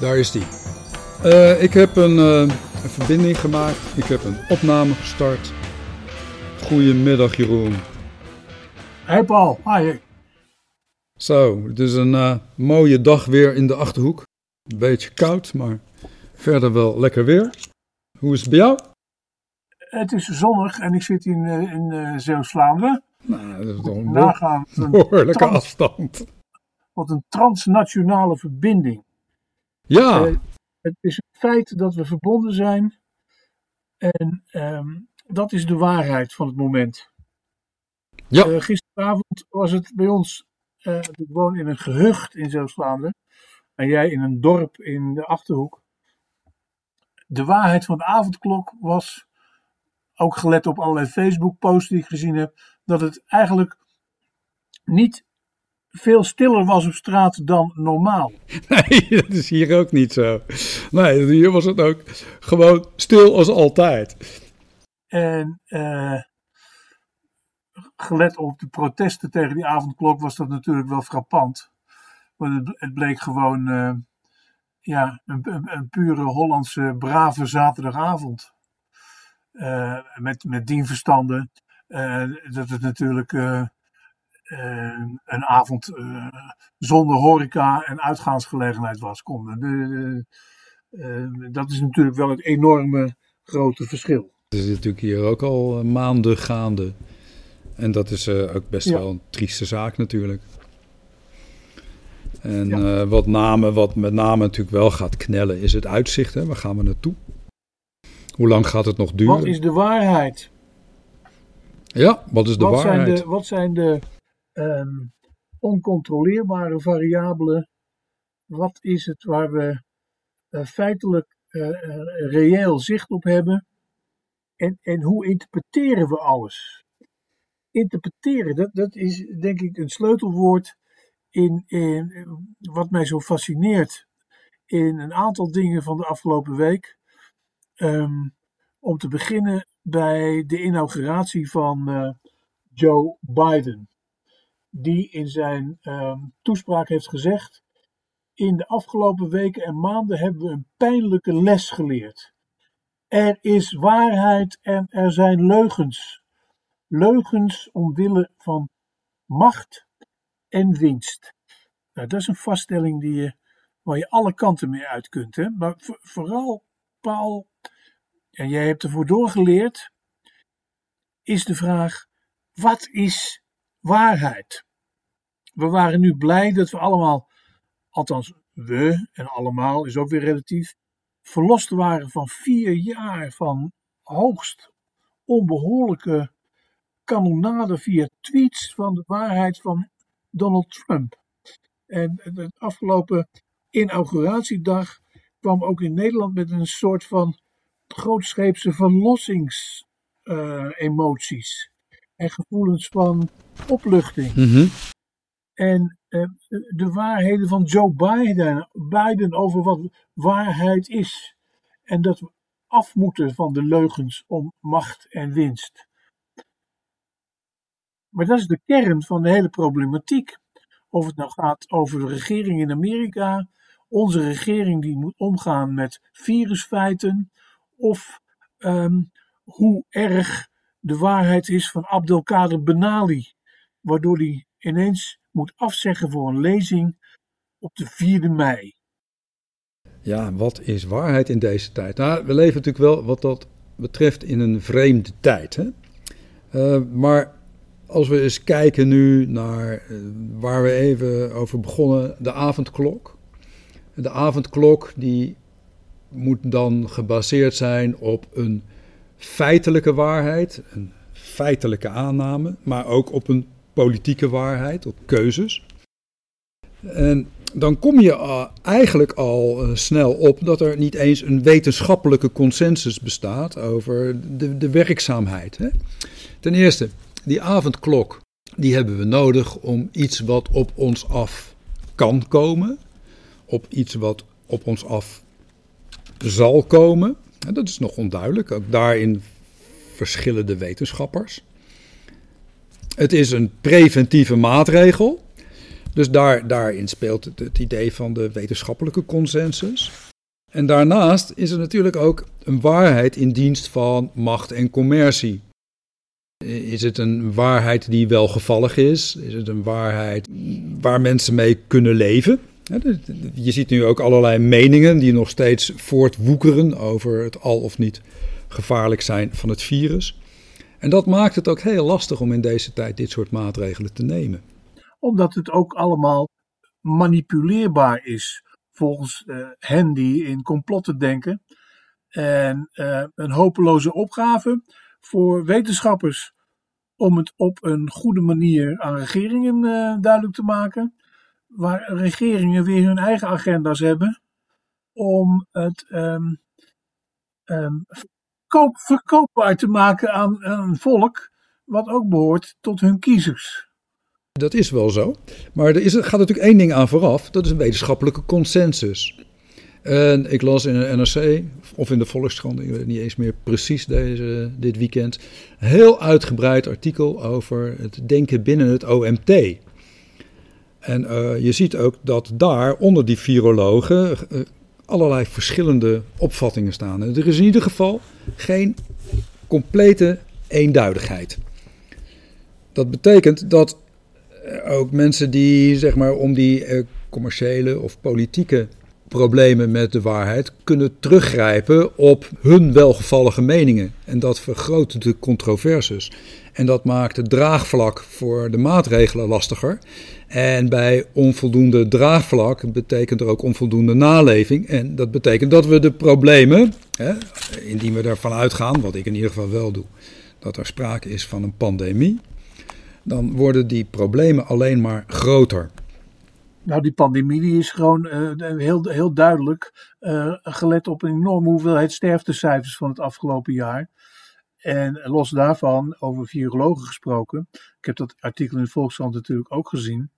Daar is die. Uh, ik heb een, uh, een, verbinding gemaakt. Ik heb een opname gestart. Goedemiddag Jeroen. Hey Paul, hi. Zo, het is een uh, mooie dag weer in de Achterhoek. Een beetje koud, maar verder wel lekker weer. Hoe is het bij jou? Het is zonnig en ik zit in, in Zeeuws-Vlaanderen. Nou, dat is toch een behoorlijke afstand. Wat een transnationale verbinding. Ja. Uh, het is het feit dat we verbonden zijn. En um, dat is de waarheid van het moment. Ja. Uh, gisteravond was het bij ons. Uh, ik woon in een gehucht in Zeeuws-Vlaanderen. En jij in een dorp in de achterhoek. De waarheid van de avondklok was. Ook gelet op allerlei Facebook-posts die ik gezien heb. Dat het eigenlijk niet veel stiller was op straat dan normaal. Nee, dat is hier ook niet zo. Nee, hier was het ook gewoon stil als altijd. En uh, gelet op de protesten tegen die avondklok was dat natuurlijk wel frappant. Want het, bleek gewoon uh, ja, een, een, pure Hollandse brave zaterdagavond. Uh, met, met dienverstanden. dat het natuurlijk uh, een avond uh, zonder horeca en uitgaansgelegenheid was. Kom, de, uh, dat is natuurlijk wel het enorme grote verschil. Het is natuurlijk hier ook al maanden gaande. En dat is ook best ja. wel een trieste zaak natuurlijk. En ja. wat, name, wat met name natuurlijk wel gaat knellen is het uitzicht. Hè? Waar gaan we naartoe? Hoe lang gaat het nog duren? Wat is de waarheid? Ja, wat is de wat waarheid? Zijn de, wat zijn de um, oncontroleerbare variabelen. Wat is het waar we uh, feitelijk uh, uh, reëel zicht op hebben? En, en hoe interpreteren we alles? Interpreteren, dat, dat is denk ik een sleutelwoord in, in wat mij zo fascineert in een aantal dingen van de afgelopen week. Um, om te beginnen bij de inauguratie van Joe Biden die in zijn um, toespraak heeft gezegd: In de afgelopen weken en maanden hebben we een pijnlijke les geleerd. Er is waarheid en er zijn leugens. Leugens omwille van macht en winst. Nou, dat is een vaststelling die je, waar je alle kanten mee uit kunt. Hè? Maar vooral, Paul, en jij hebt ervoor doorgeleerd, is de vraag: wat is waarheid. We waren nu blij dat we allemaal, althans we en allemaal is ook weer relatief, verlost waren van vier jaar van hoogst onbehoorlijke kanonade via tweets van de waarheid van Donald Trump. En de afgelopen inauguratiedag kwam ook in Nederland met een soort van grootscheepse verlossingsemoties. En gevoelens van opluchting. Mm-hmm. En uh, de waarheden van Joe Biden, Biden over wat waarheid is. En dat we af moeten van de leugens om macht en winst. Maar dat is de kern van de hele problematiek. Of het nou gaat over de regering in Amerika, onze regering die moet omgaan met virusfeiten, of um, hoe erg de waarheid is van Abdelkader Benali, waardoor hij ineens moet afzeggen voor een lezing op de 4e mei. Ja, wat is waarheid in deze tijd? Nou, we leven natuurlijk wel wat dat betreft in een vreemde tijd. Hè? Uh, maar als we eens kijken nu naar uh, waar we even over begonnen, de avondklok. De avondklok die moet dan gebaseerd zijn op een feitelijke waarheid, een feitelijke aanname, maar ook op een politieke waarheid, op keuzes. En dan kom je eigenlijk al uh, snel op dat er niet eens een wetenschappelijke consensus bestaat over de, de werkzaamheid. Ten eerste, die avondklok, die hebben we nodig om iets wat op ons af kan komen, op iets wat op ons af zal komen. Dat is nog onduidelijk, ook daarin verschillen de wetenschappers. Het is een preventieve maatregel. Dus daar, daarin speelt het, het idee van de wetenschappelijke consensus. En daarnaast is er natuurlijk ook een waarheid in dienst van macht en commercie. Is het een waarheid die welgevallig is? Is het een waarheid waar mensen mee kunnen leven? Je ziet nu ook allerlei meningen die nog steeds voortwoekeren over het al of niet gevaarlijk zijn van het virus. En dat maakt het ook heel lastig om in deze tijd dit soort maatregelen te nemen. Omdat het ook allemaal manipuleerbaar is, volgens uh, hen die in complotten denken. En uh, een hopeloze opgave voor wetenschappers om het op een goede manier aan regeringen uh, duidelijk te maken. Waar regeringen weer hun eigen agenda's hebben om het um, um, koop, verkoopbaar te maken aan een volk wat ook behoort tot hun kiezers. Dat is wel zo. Maar er, is, er gaat natuurlijk één ding aan vooraf. Dat is een wetenschappelijke consensus. En ik las in de NRC of in de Volkskrant, ik weet niet eens meer precies deze, dit weekend, een heel uitgebreid artikel over het denken binnen het OMT. En uh, je ziet ook dat daar onder die virologen uh, allerlei verschillende opvattingen staan. Er is in ieder geval geen complete eenduidigheid. Dat betekent dat ook mensen die zeg maar om die uh, commerciële of politieke problemen met de waarheid kunnen teruggrijpen op hun welgevallige meningen. En dat vergroot de controverses. En dat maakt het draagvlak voor de maatregelen lastiger. En bij onvoldoende draagvlak betekent er ook onvoldoende naleving. En dat betekent dat we de problemen, hè, indien we ervan uitgaan, wat ik in ieder geval wel doe, dat er sprake is van een pandemie, dan worden die problemen alleen maar groter. Nou, die pandemie is gewoon uh, heel, heel duidelijk uh, gelet op een enorme hoeveelheid sterftecijfers van het afgelopen jaar. En los daarvan, over virologen gesproken, ik heb dat artikel in de Volkskrant natuurlijk ook gezien.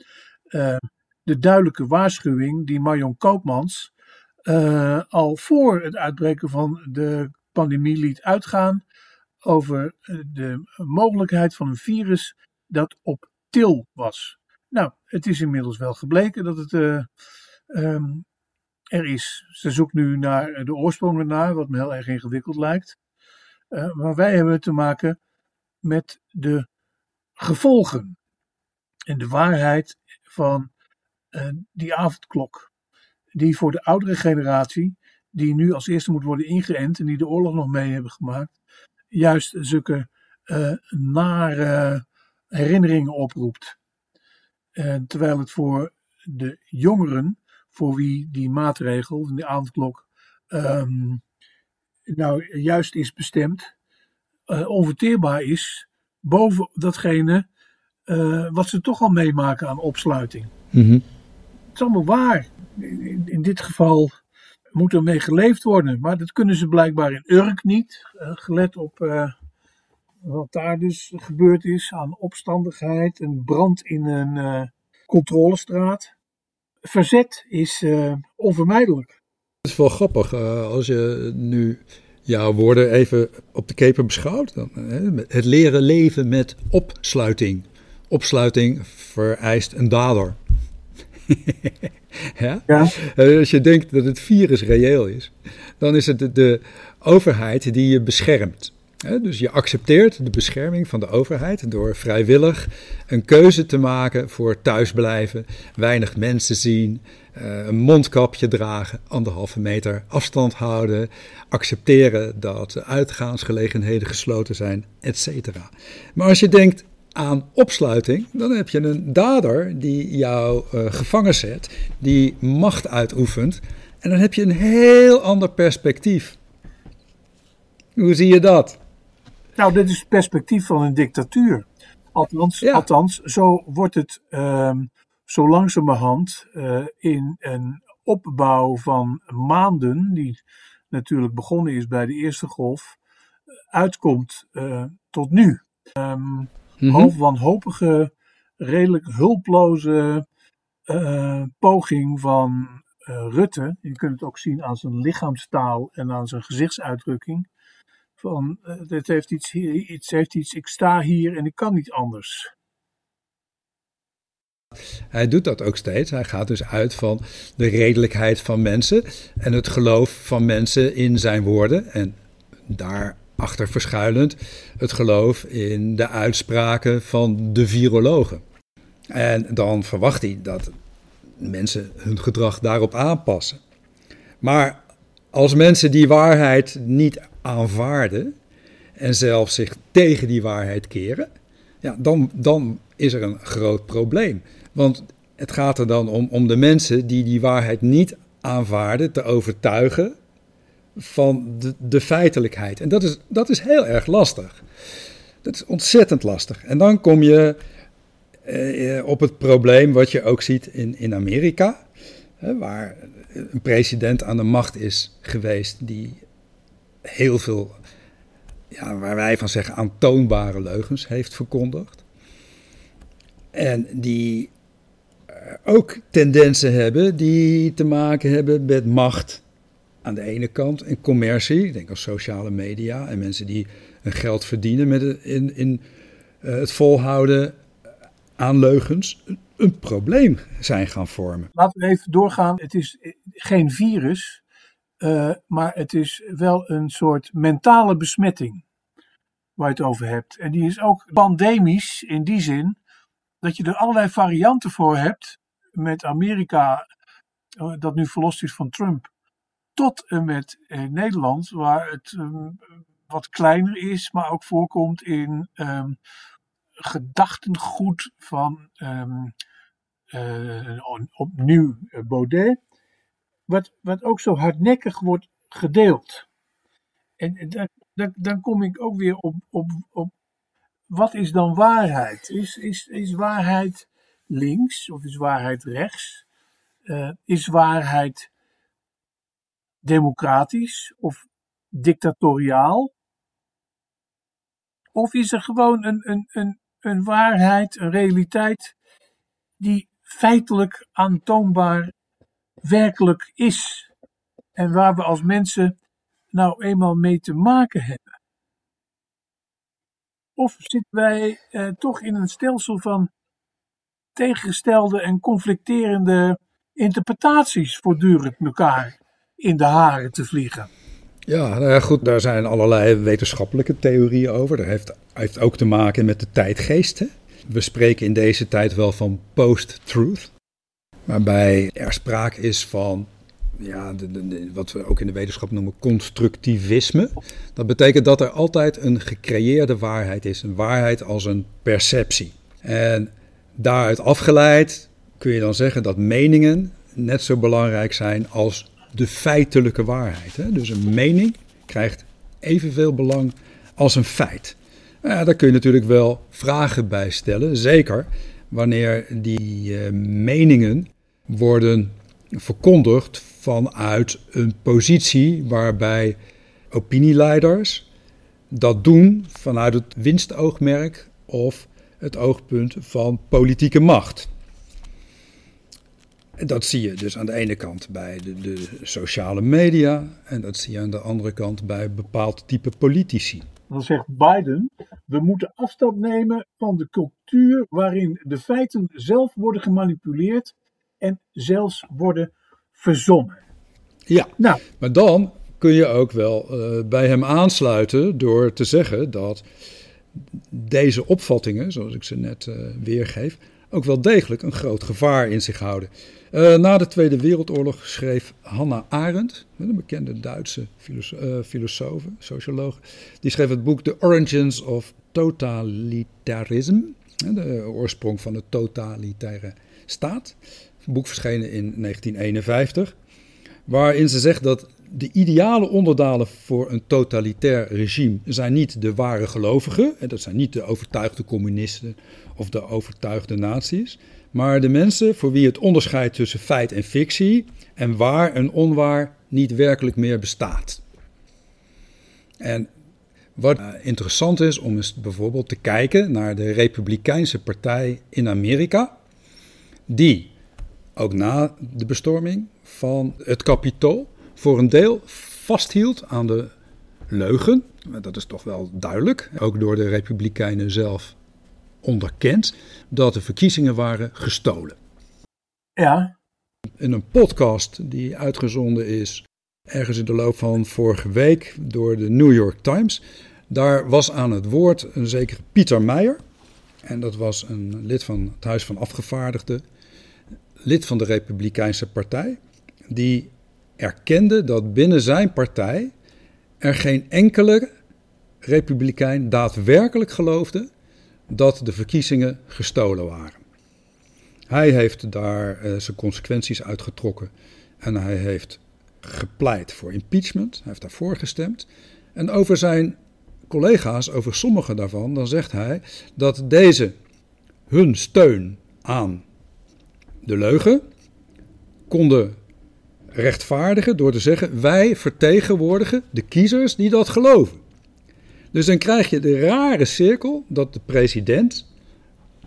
Uh, de duidelijke waarschuwing die Marion Koopmans al voor het uitbreken van de pandemie liet uitgaan over de mogelijkheid van een virus dat op til was. Nou, het is inmiddels wel gebleken dat het um, er is. Ze zoekt nu naar de oorsprong ernaar, wat me heel erg ingewikkeld lijkt. Uh, maar wij hebben te maken met de gevolgen en de waarheid van uh, die avondklok. Die voor de oudere generatie, die nu als eerste moet worden ingeënt en die de oorlog nog mee hebben gemaakt, juist zulke nare herinneringen oproept. En terwijl het voor de jongeren, voor wie die maatregel, de avondklok, um, nou juist is bestemd, uh, onverteerbaar is boven datgene uh, wat ze toch al meemaken aan opsluiting. Mm -hmm. Het is allemaal waar. In, in, dit geval moet er mee geleefd worden, maar dat kunnen ze blijkbaar in Urk niet, uh, gelet op wat daar dus gebeurd is aan opstandigheid, een brand in een controlestraat. Verzet is onvermijdelijk. Het is wel grappig uh, als je nu jouw woorden even op de keper beschouwt. Dan, het leren leven met opsluiting. Opsluiting vereist een dader. ja? ja? Als je denkt dat het virus reëel is, dan is het de overheid die je beschermt. Dus je accepteert de bescherming van de overheid door vrijwillig een keuze te maken voor thuisblijven, weinig mensen zien, eh, een mondkapje dragen, anderhalve meter afstand houden, accepteren dat uitgaansgelegenheden gesloten zijn, etc. Maar als je denkt aan opsluiting, dan heb je een dader die jou uh, gevangen zet, die macht uitoefent, en dan heb je een heel ander perspectief. Hoe zie je dat? Nou, dit is het perspectief van een dictatuur. Althans, althans zo wordt het um, zo langzamerhand uh, in een opbouw van maanden, die natuurlijk begonnen is bij de eerste golf, uitkomt uh, tot nu. Um, mm -hmm. Half wanhopige, redelijk hulploze uh, poging van Rutte. Je kunt het ook zien aan zijn lichaamstaal en aan zijn gezichtsuitdrukking van eh, heeft iets, iets, heeft iets, ik sta hier en ik kan niet anders. Hij doet dat ook steeds. Hij gaat dus uit van de redelijkheid van mensen en het geloof van mensen in zijn woorden. En daarachter verschuilend het geloof in de uitspraken van de virologen. En dan verwacht hij dat mensen hun gedrag daarop aanpassen. Maar als mensen die waarheid niet aanvaarden en zelfs zich tegen die waarheid keren, ja, dan, dan is er een groot probleem. Want het gaat er dan om, om de mensen die die waarheid niet aanvaarden te overtuigen van de, de feitelijkheid. En dat is, dat is heel erg lastig. Dat is ontzettend lastig. En dan kom je eh, op het probleem wat je ook ziet in, in Amerika, hè, waar een president aan de macht is geweest die heel veel, ja, waar wij van zeggen, aantoonbare leugens heeft verkondigd. En die eh, ook tendensen hebben die te maken hebben met macht aan de ene kant en commercie, ik denk aan sociale media en mensen die hun geld verdienen met in, in uh, het volhouden aan leugens, een probleem zijn gaan vormen. Laten we even doorgaan. Het is geen virus, uh, maar het is wel een soort mentale besmetting waar je het over hebt. En die is ook pandemisch in die zin dat je er allerlei varianten voor hebt met Amerika, uh, dat nu verlost is van Trump, tot en met uh, Nederland, waar het um, wat kleiner is, maar ook voorkomt in um, gedachtengoed van uh, opnieuw Baudet, wat, wat ook zo hardnekkig wordt gedeeld. En, dan, dan, dan, kom ik ook weer op, op, op wat is dan waarheid? Is, is, is waarheid links of is waarheid rechts? Uh, is waarheid democratisch of dictatoriaal? Of is er gewoon een, een, een, een waarheid, een realiteit die feitelijk aantoonbaar werkelijk is. En waar we als mensen nou eenmaal mee te maken hebben. Of zitten wij eh, toch in een stelsel van tegengestelde en conflicterende interpretaties voortdurend elkaar in de haren te vliegen? Ja, nou ja, goed, daar zijn allerlei wetenschappelijke theorieën over. Dat heeft, heeft ook te maken met de tijdgeest. Hè? We spreken in deze tijd wel van post-truth, waarbij er sprake is van ja, wat we ook in de wetenschap noemen constructivisme. Dat betekent dat er altijd een gecreëerde waarheid is, een waarheid als een perceptie. En daaruit afgeleid kun je dan zeggen dat meningen net zo belangrijk zijn als de feitelijke waarheid. Hè? Dus een mening krijgt evenveel belang als een feit. Ja, daar kun je natuurlijk wel vragen bij stellen, zeker wanneer die uh, meningen worden verkondigd vanuit een positie waarbij opinieleiders dat doen vanuit het winstoogmerk of het oogpunt van politieke macht. Dat zie je dus aan de ene kant bij de, de, sociale media en dat zie je aan de andere kant bij bepaald type politici. Dan zegt Biden, we moeten afstand nemen van de cultuur waarin de feiten zelf worden gemanipuleerd en zelfs worden verzonnen. Ja, nou. maar dan kun je ook wel uh, bij hem aansluiten door te zeggen dat deze opvattingen, zoals ik ze net uh, weergeef, ook wel degelijk een groot gevaar in zich houden. Uh, na de Tweede Wereldoorlog schreef Hannah Arendt, een bekende Duitse filosoof, filosoof, socioloog, die schreef het boek The Origins of Totalitarism, de oorsprong van de totalitaire staat. Boek verschenen in 1951, waarin ze zegt dat de ideale onderdalen voor een totalitair regime zijn niet de ware gelovigen, dat zijn niet de overtuigde communisten of de overtuigde nazi's, maar de mensen voor wie het onderscheid tussen feit en fictie en waar en onwaar niet werkelijk meer bestaat. En wat interessant is om eens bijvoorbeeld te kijken naar de Republikeinse Partij in Amerika, die ook na de bestorming van het Capitool voor een deel vasthield aan de leugen. Dat is toch wel duidelijk, ook door de Republikeinen zelf onderkend dat de verkiezingen waren gestolen. Ja. In een podcast die uitgezonden is ergens in de loop van vorige week door de New York Times, daar was aan het woord een zekere Pieter Meijer. En dat was een lid van het Huis van Afgevaardigden, lid van de Republikeinse Partij, die erkende dat binnen zijn partij er geen enkele republikein daadwerkelijk geloofde dat de verkiezingen gestolen waren. Hij heeft daar uh, zijn consequenties uitgetrokken en hij heeft gepleit voor impeachment. Hij heeft daarvoor gestemd. En over zijn collega's, over sommige daarvan, dan zegt hij dat deze hun steun aan de leugen konden rechtvaardigen door te zeggen: wij vertegenwoordigen de kiezers die dat geloven. Dus dan krijg je de rare cirkel dat de president,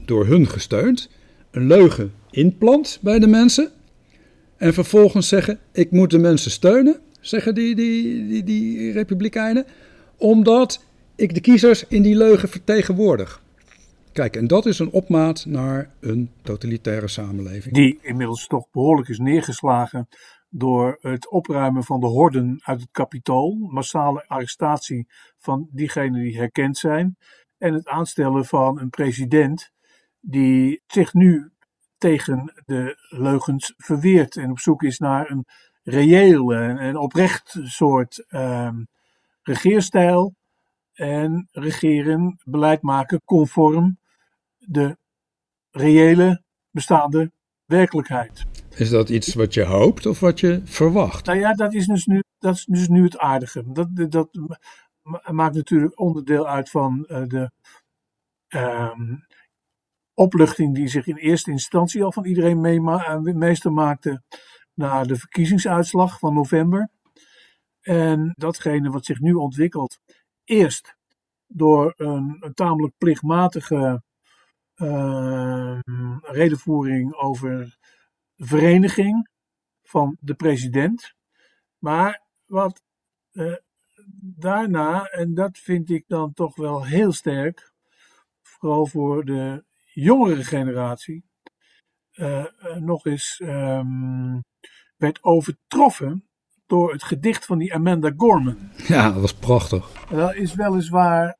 door hun gesteund, een leugen inplant bij de mensen. En vervolgens zeggen: ik moet de mensen steunen, zeggen die, die, die, die republikeinen, omdat ik de kiezers in die leugen vertegenwoordig. Kijk, en dat is een opmaat naar een totalitaire samenleving. Die inmiddels toch behoorlijk is neergeslagen door het opruimen van de horden uit het kapitool, massale arrestatie van diegenen die herkend zijn en het aanstellen van een president die zich nu tegen de leugens verweert en op zoek is naar een reëel en oprecht soort um, regeerstijl en regeren, beleid maken conform de reële bestaande werkelijkheid. Is dat iets wat je hoopt of wat je verwacht? Nou ja, dat is dus nu, dat is dus nu het aardige. Dat, dat maakt natuurlijk onderdeel uit van uh, de um, opluchting die zich in eerste instantie al van iedereen meema- eh, meester maakte na de verkiezingsuitslag van november. En datgene wat zich nu ontwikkelt, eerst door een, een tamelijk plichtmatige uh, redenvoering over vereniging van de president. Maar wat uh, daarna, en dat vind ik dan toch wel heel sterk, vooral voor de jongere generatie, uh, nog eens um, werd overtroffen door het gedicht van die Amanda Gorman. Ja, dat was prachtig. Dat is weliswaar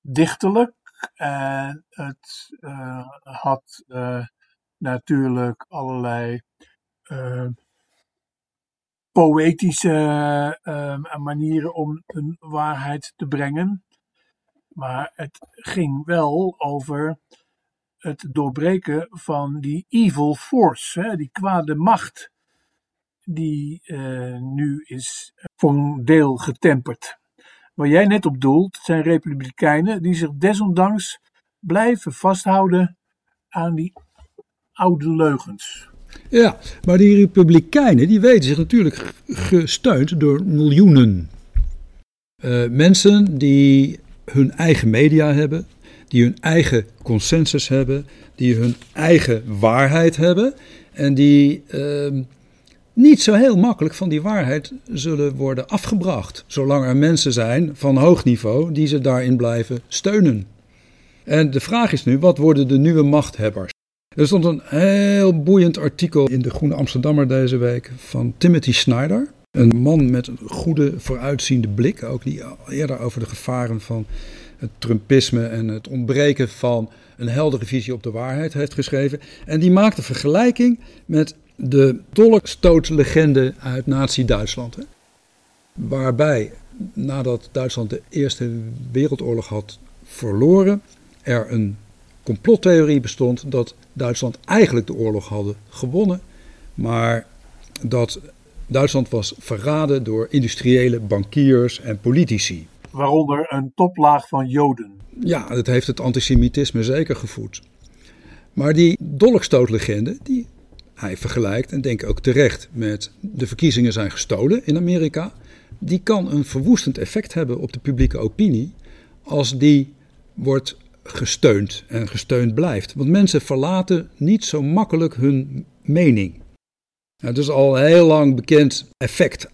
dichterlijk en het uh, had uh, natuurlijk allerlei poëtische manieren om een waarheid te brengen. Maar het ging wel over het doorbreken van die evil force, hè, die kwade macht, die uh, nu is voor een deel getemperd. Waar jij net op doelt, zijn republikeinen die zich desondanks blijven vasthouden aan die oude leugens. Ja, maar die republikeinen die weten zich natuurlijk gesteund door miljoenen. Uh, mensen die hun eigen media hebben, die hun eigen consensus hebben, die hun eigen waarheid hebben en die uh, niet zo heel makkelijk van die waarheid zullen worden afgebracht, zolang er mensen zijn van hoog niveau die ze daarin blijven steunen. En de vraag is nu, wat worden de nieuwe machthebbers? Er stond een heel boeiend artikel in de Groene Amsterdammer deze week van Timothy Snyder. Een man met een goede vooruitziende blik, ook die eerder over de gevaren van het Trumpisme en het ontbreken van een heldere visie op de waarheid heeft geschreven. En die maakt een vergelijking met de dolkstootlegende uit Nazi-Duitsland. Waarbij nadat Duitsland de Eerste Wereldoorlog had verloren, er een complottheorie bestond dat Duitsland eigenlijk de oorlog hadden gewonnen, maar dat Duitsland was verraden door industriële bankiers en politici. Waaronder een toplaag van Joden. Ja, dat heeft het antisemitisme zeker gevoed. Maar die dolkstootlegende, die hij vergelijkt, en denk ook terecht, met de verkiezingen zijn gestolen in Amerika, die kan een verwoestend effect hebben op de publieke opinie als die wordt gesteund en gesteund blijft. Want mensen verlaten niet zo makkelijk hun mening. Het is al heel lang bekend effect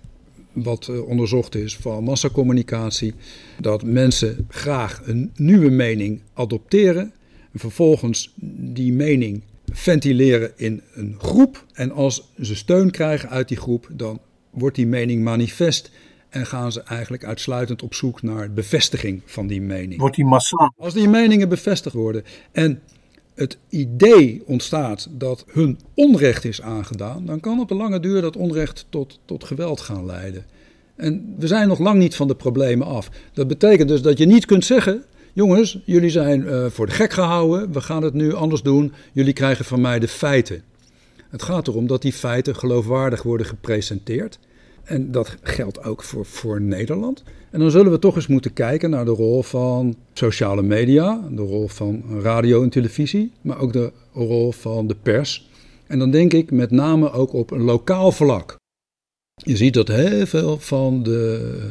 wat eh, onderzocht is van massacommunicatie. Dat mensen graag een nieuwe mening adopteren. En vervolgens die mening ventileren in een groep. En als ze steun krijgen uit die groep, dan wordt die mening manifest. En gaan ze eigenlijk uitsluitend op zoek naar bevestiging van die mening. Wordt die massaal? Als die meningen bevestigd worden en het idee ontstaat dat hun onrecht is aangedaan, dan kan op de lange duur dat onrecht tot, tot geweld gaan leiden. En we zijn nog lang niet van de problemen af. Dat betekent dus dat je niet kunt zeggen: jongens, jullie zijn uh, voor de gek gehouden, we gaan het nu anders doen, jullie krijgen van mij de feiten. Het gaat erom dat die feiten geloofwaardig worden gepresenteerd. En dat geldt ook voor, voor Nederland. En dan zullen we toch eens moeten kijken naar de rol van sociale media, de rol van radio en televisie, maar ook de rol van de pers. En dan denk ik met name ook op een lokaal vlak. Je ziet dat heel veel van de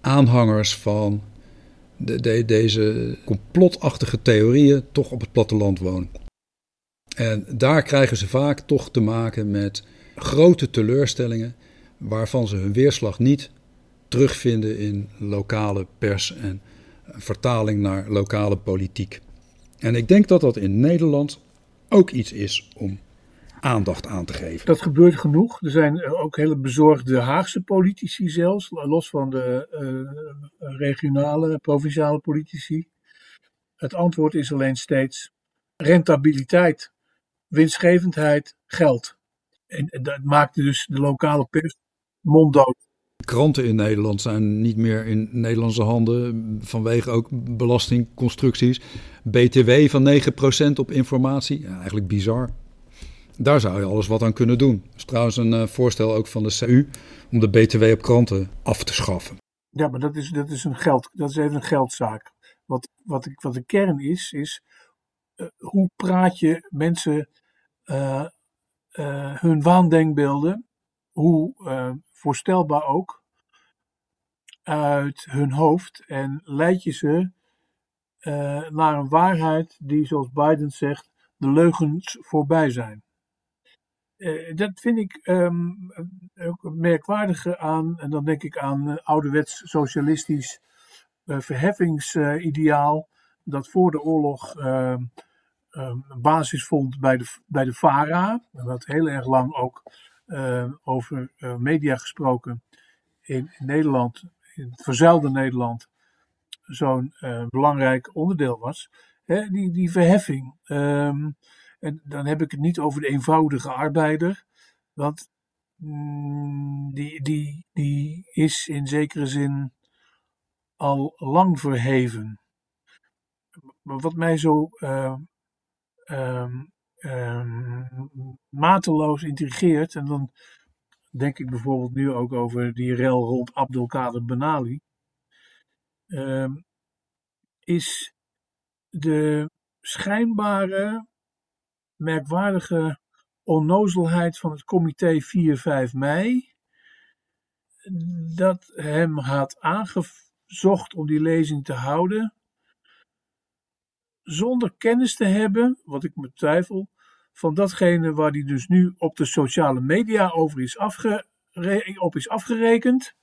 aanhangers van de, de, deze complotachtige theorieën toch op het platteland wonen. En daar krijgen ze vaak toch te maken met grote teleurstellingen waarvan ze hun weerslag niet terugvinden in lokale pers en vertaling naar lokale politiek. En ik denk dat dat in Nederland ook iets is om aandacht aan te geven. Dat gebeurt genoeg. Er zijn ook hele bezorgde Haagse politici zelfs, los van de uh, regionale, provinciale politici. Het antwoord is alleen steeds rentabiliteit, winstgevendheid, geld. En dat maakt dus de lokale pers monddood. Kranten in Nederland zijn niet meer in Nederlandse handen vanwege ook belastingconstructies. BTW van 9% op informatie, ja, eigenlijk bizar. Daar zou je alles wat aan kunnen doen. Dat is trouwens een uh, voorstel ook van de CU om de BTW op kranten af te schaffen. Ja, maar dat is, dat is, een, geld, dat is even een geldzaak. Wat, wat, ik, wat de kern is, is uh, hoe praat je mensen uh, hun waandenkbeelden, hoe voorstelbaar ook, uit hun hoofd en leid je ze naar een waarheid die, zoals Biden zegt, de leugens voorbij zijn. Uh, dat vind ik um, ook het merkwaardige aan, en dan denk ik aan uh, ouderwets socialistisch verheffingsideaal, dat voor de oorlog um, basis vond bij de, bij de VARA, wat heel erg lang ook over media gesproken in, Nederland, in het verzuilde Nederland, zo'n belangrijk onderdeel was. Hè, die, die verheffing. En dan heb ik het niet over de eenvoudige arbeider, want mm, die, die, die is in zekere zin al lang verheven. Maar wat mij zo um, um, mateloos intrigeert. En dan denk ik bijvoorbeeld nu ook over die rel rond Abdelkader Benali. Um, is de schijnbare, merkwaardige onnozelheid van het comité 4-5 mei. Dat hem had aangezocht om die lezing te houden zonder kennis te hebben, wat ik me twijfel, van datgene waar hij dus nu op de sociale media over is op is afgerekend.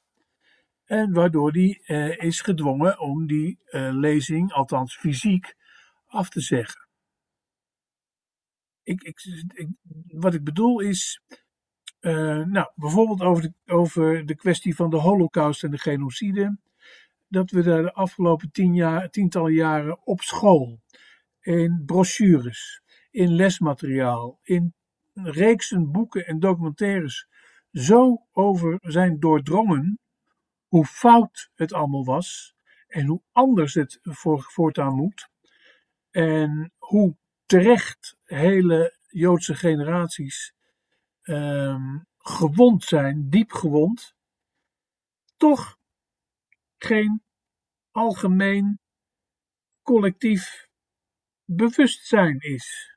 En waardoor hij eh, is gedwongen om die eh, lezing, althans fysiek, af te zeggen. Ik, ik, wat ik bedoel is, uh, nou, bijvoorbeeld over de, over de kwestie van de holocaust en de genocide, dat we daar de afgelopen tien jaar, tientallen jaren op school, in brochures, in lesmateriaal, in reeksen boeken en documentaires zo over zijn doordrongen hoe fout het allemaal was en hoe anders het voor, voortaan moet en hoe terecht hele Joodse generaties um, gewond zijn, diep gewond, toch geen algemeen collectief bewustzijn is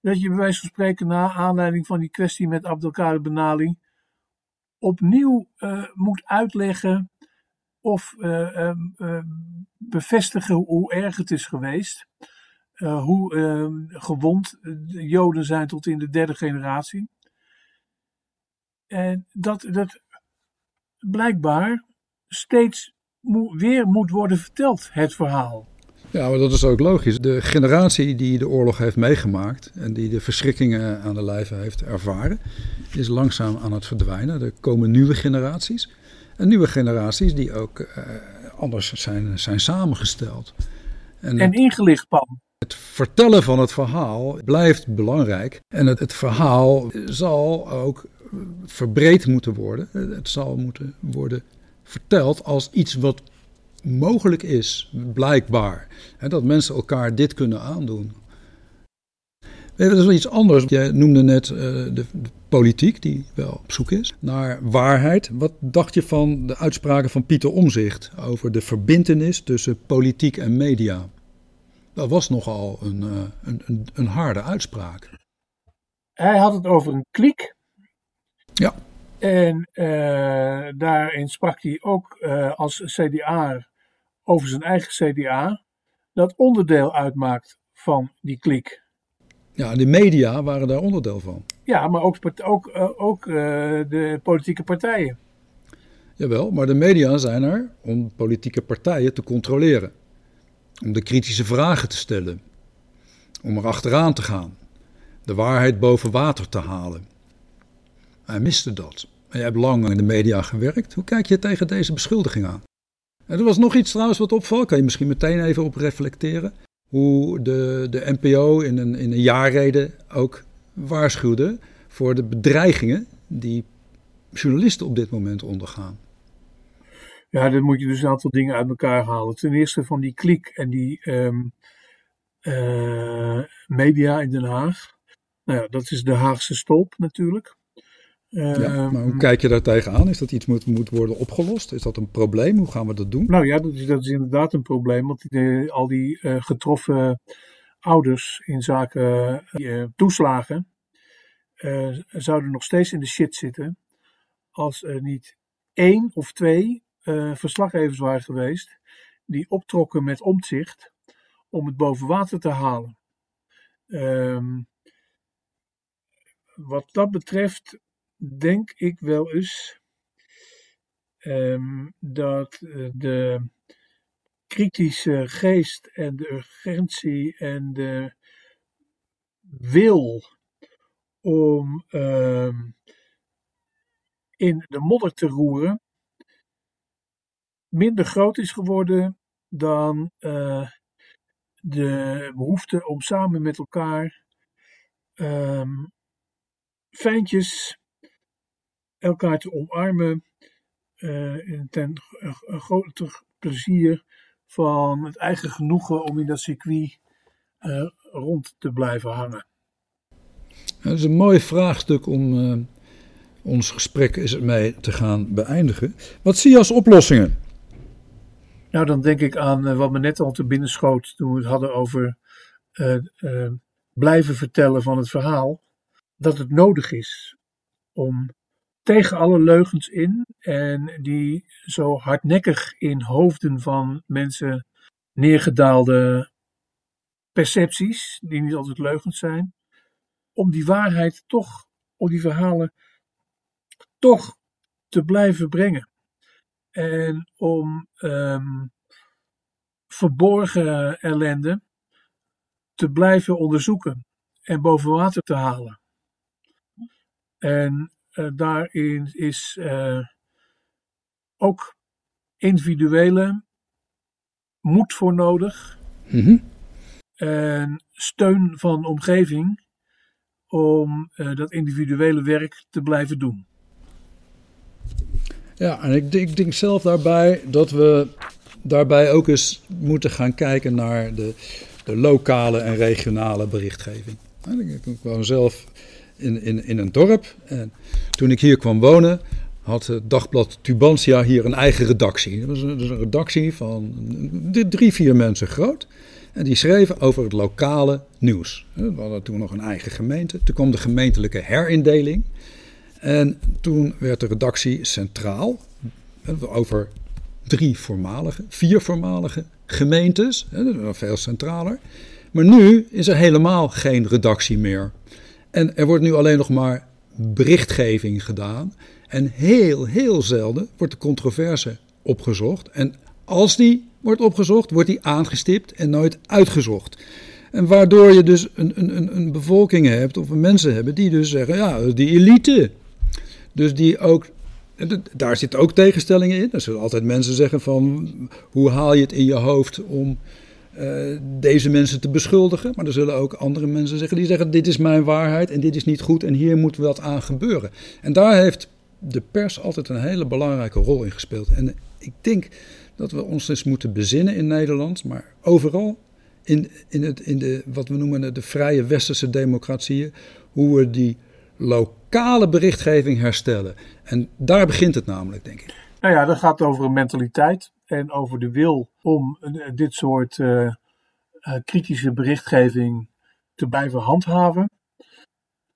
dat je bij wijze van spreken na aanleiding van die kwestie met Abdelkader Benali opnieuw uh, moet uitleggen of uh, uh, bevestigen hoe erg het is geweest. Hoe ehm, gewond de Joden zijn tot in de derde generatie. En dat, dat blijkbaar steeds weer moet worden verteld, het verhaal. Ja, maar dat is ook logisch. De generatie die de oorlog heeft meegemaakt en die de verschrikkingen aan de lijve heeft ervaren, is langzaam aan het verdwijnen. Er komen nieuwe generaties. En nieuwe generaties die ook uh, anders zijn, zijn samengesteld. En, en ingelicht, Pam. Het vertellen van het verhaal blijft belangrijk. En het, het verhaal zal ook verbreed moeten worden. Het zal moeten worden verteld als iets wat mogelijk is, blijkbaar. dat mensen elkaar dit kunnen aandoen. Dat is wel iets anders. Jij noemde net uh, de, de, politiek, die wel op zoek is naar waarheid. Wat dacht je van de uitspraken van Pieter Omzicht over de verbindenis tussen politiek en media? Dat was nogal een, uh, een, een, een harde uitspraak. Hij had het over een kliek. Ja. En uh, daarin sprak hij ook uh, als CDA over zijn eigen CDA, dat onderdeel uitmaakt van die klik. Ja, de media waren daar onderdeel van. Ja, maar ook, ook, uh, ook de politieke partijen. Jawel, maar de media zijn er om politieke partijen te controleren. Om de kritische vragen te stellen. Om er achteraan te gaan. De waarheid boven water te halen. Hij miste dat. Jij hebt lang in de media gewerkt. Hoe kijk je tegen deze beschuldiging aan? En er was nog iets trouwens wat opvalt. Kan je misschien meteen even op reflecteren? Hoe de, de NPO in een, in een jaarreden ook waarschuwde voor de bedreigingen die journalisten op dit moment ondergaan. Ja, dan moet je dus een aantal dingen uit elkaar halen. Ten eerste van die klik en die um, uh, media in Den Haag. Nou ja, dat is de Haagse stolp natuurlijk. Ja, ehm, maar hoe kijk je daar tegenaan? Is dat iets moet, moet worden opgelost? Is dat een probleem? Hoe gaan we dat doen? Nou ja, dat is, dat is inderdaad een probleem. Want die, al die uh, getroffen ouders in zaken toeslagen zouden nog steeds in de shit zitten. Als er niet één of twee verslaggevers waren geweest die optrokken met omzicht om het boven water te halen. Um, wat dat betreft denk ik wel eens um, dat eh, de kritische geest en de urgentie en de wil om um, in de modder te roeren minder groot is geworden dan uh, de behoefte om samen met elkaar um, fijntjes elkaar te omarmen uh, ten groter plezier van het eigen genoegen om in dat circuit uh, rond te blijven hangen. Dat is een mooi vraagstuk om ons gesprek is mee te gaan beëindigen. Wat zie je als oplossingen? Nou, dan denk ik aan wat me net al te binnen schoot toen we het hadden over blijven vertellen van het verhaal. Dat het nodig is om tegen alle leugens in en die zo hardnekkig in hoofden van mensen neergedaalde percepties, die niet altijd leugens zijn, om die waarheid toch, om die verhalen toch te blijven brengen. En om um, verborgen ellende te blijven onderzoeken en boven water te halen. En uh, daarin is uh, ook individuele moed voor nodig. Mm -hmm. En steun van omgeving om uh, dat individuele werk te blijven doen. Ja, en ik, ik, denk zelf daarbij dat we daarbij ook eens moeten gaan kijken naar de, de lokale en regionale berichtgeving. Ik woon zelf in, in, in een dorp. En toen ik hier kwam wonen, had het dagblad Tubantia hier een eigen redactie. Dat was een, een redactie van drie, vier mensen groot. En die schreven over het lokale nieuws. We hadden toen nog een eigen gemeente. Toen kwam de gemeentelijke herindeling. En toen werd de redactie centraal over drie voormalige, vier voormalige gemeentes. Veel centraler. Maar nu is er helemaal geen redactie meer. En er wordt nu alleen nog maar berichtgeving gedaan. En heel, heel zelden wordt de controverse opgezocht. En als die wordt opgezocht, wordt die aangestipt en nooit uitgezocht. En waardoor je dus een, een, een bevolking hebt, of mensen hebben, die dus zeggen, ja, die elite. Dus die ook, daar zitten ook tegenstellingen in. Er zullen altijd mensen zeggen van, hoe haal je het in je hoofd om uh, deze mensen te beschuldigen. Maar er zullen ook andere mensen zeggen die zeggen: Dit is mijn waarheid en dit is niet goed en hier moet wat aan gebeuren. En daar heeft de pers altijd een hele belangrijke rol in gespeeld. En ik denk dat we ons eens moeten bezinnen in Nederland, maar overal in, in, het, in de, wat we noemen de vrije westerse democratieën, hoe we die lokale berichtgeving herstellen. En daar begint het namelijk, denk ik. Nou ja, dat gaat over een mentaliteit en over de wil om dit soort uh, kritische berichtgeving te blijven handhaven.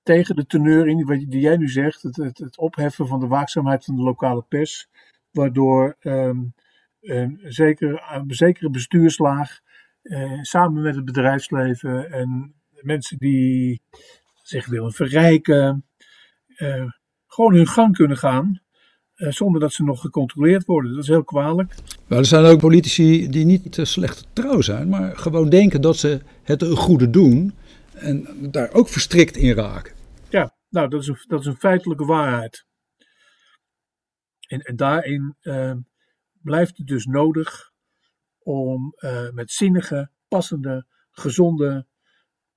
Tegen de teneur in die jij nu zegt, het, het, opheffen van de waakzaamheid van de lokale pers, waardoor um, een, zeker, een zekere bestuurslaag samen met het bedrijfsleven en mensen die zich willen verrijken, uh, gewoon hun gang kunnen gaan eh, zonder dat ze nog gecontroleerd worden. Dat is heel kwalijk. Maar er zijn ook politici die niet te slecht trouw zijn, maar gewoon denken dat ze het een goede doen en daar ook verstrikt in raken. Ja, nou, dat is een, dat is een feitelijke waarheid. En, en daarin uh, blijft het dus nodig om uh, met zinnige, passende, gezonde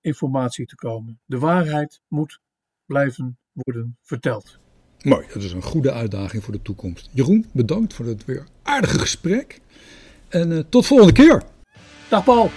informatie te komen. De waarheid moet blijven worden verteld. Mooi, dat is een goede uitdaging voor de toekomst. Jeroen, bedankt voor het weer aardige gesprek. En uh, tot volgende keer. Dag Paul.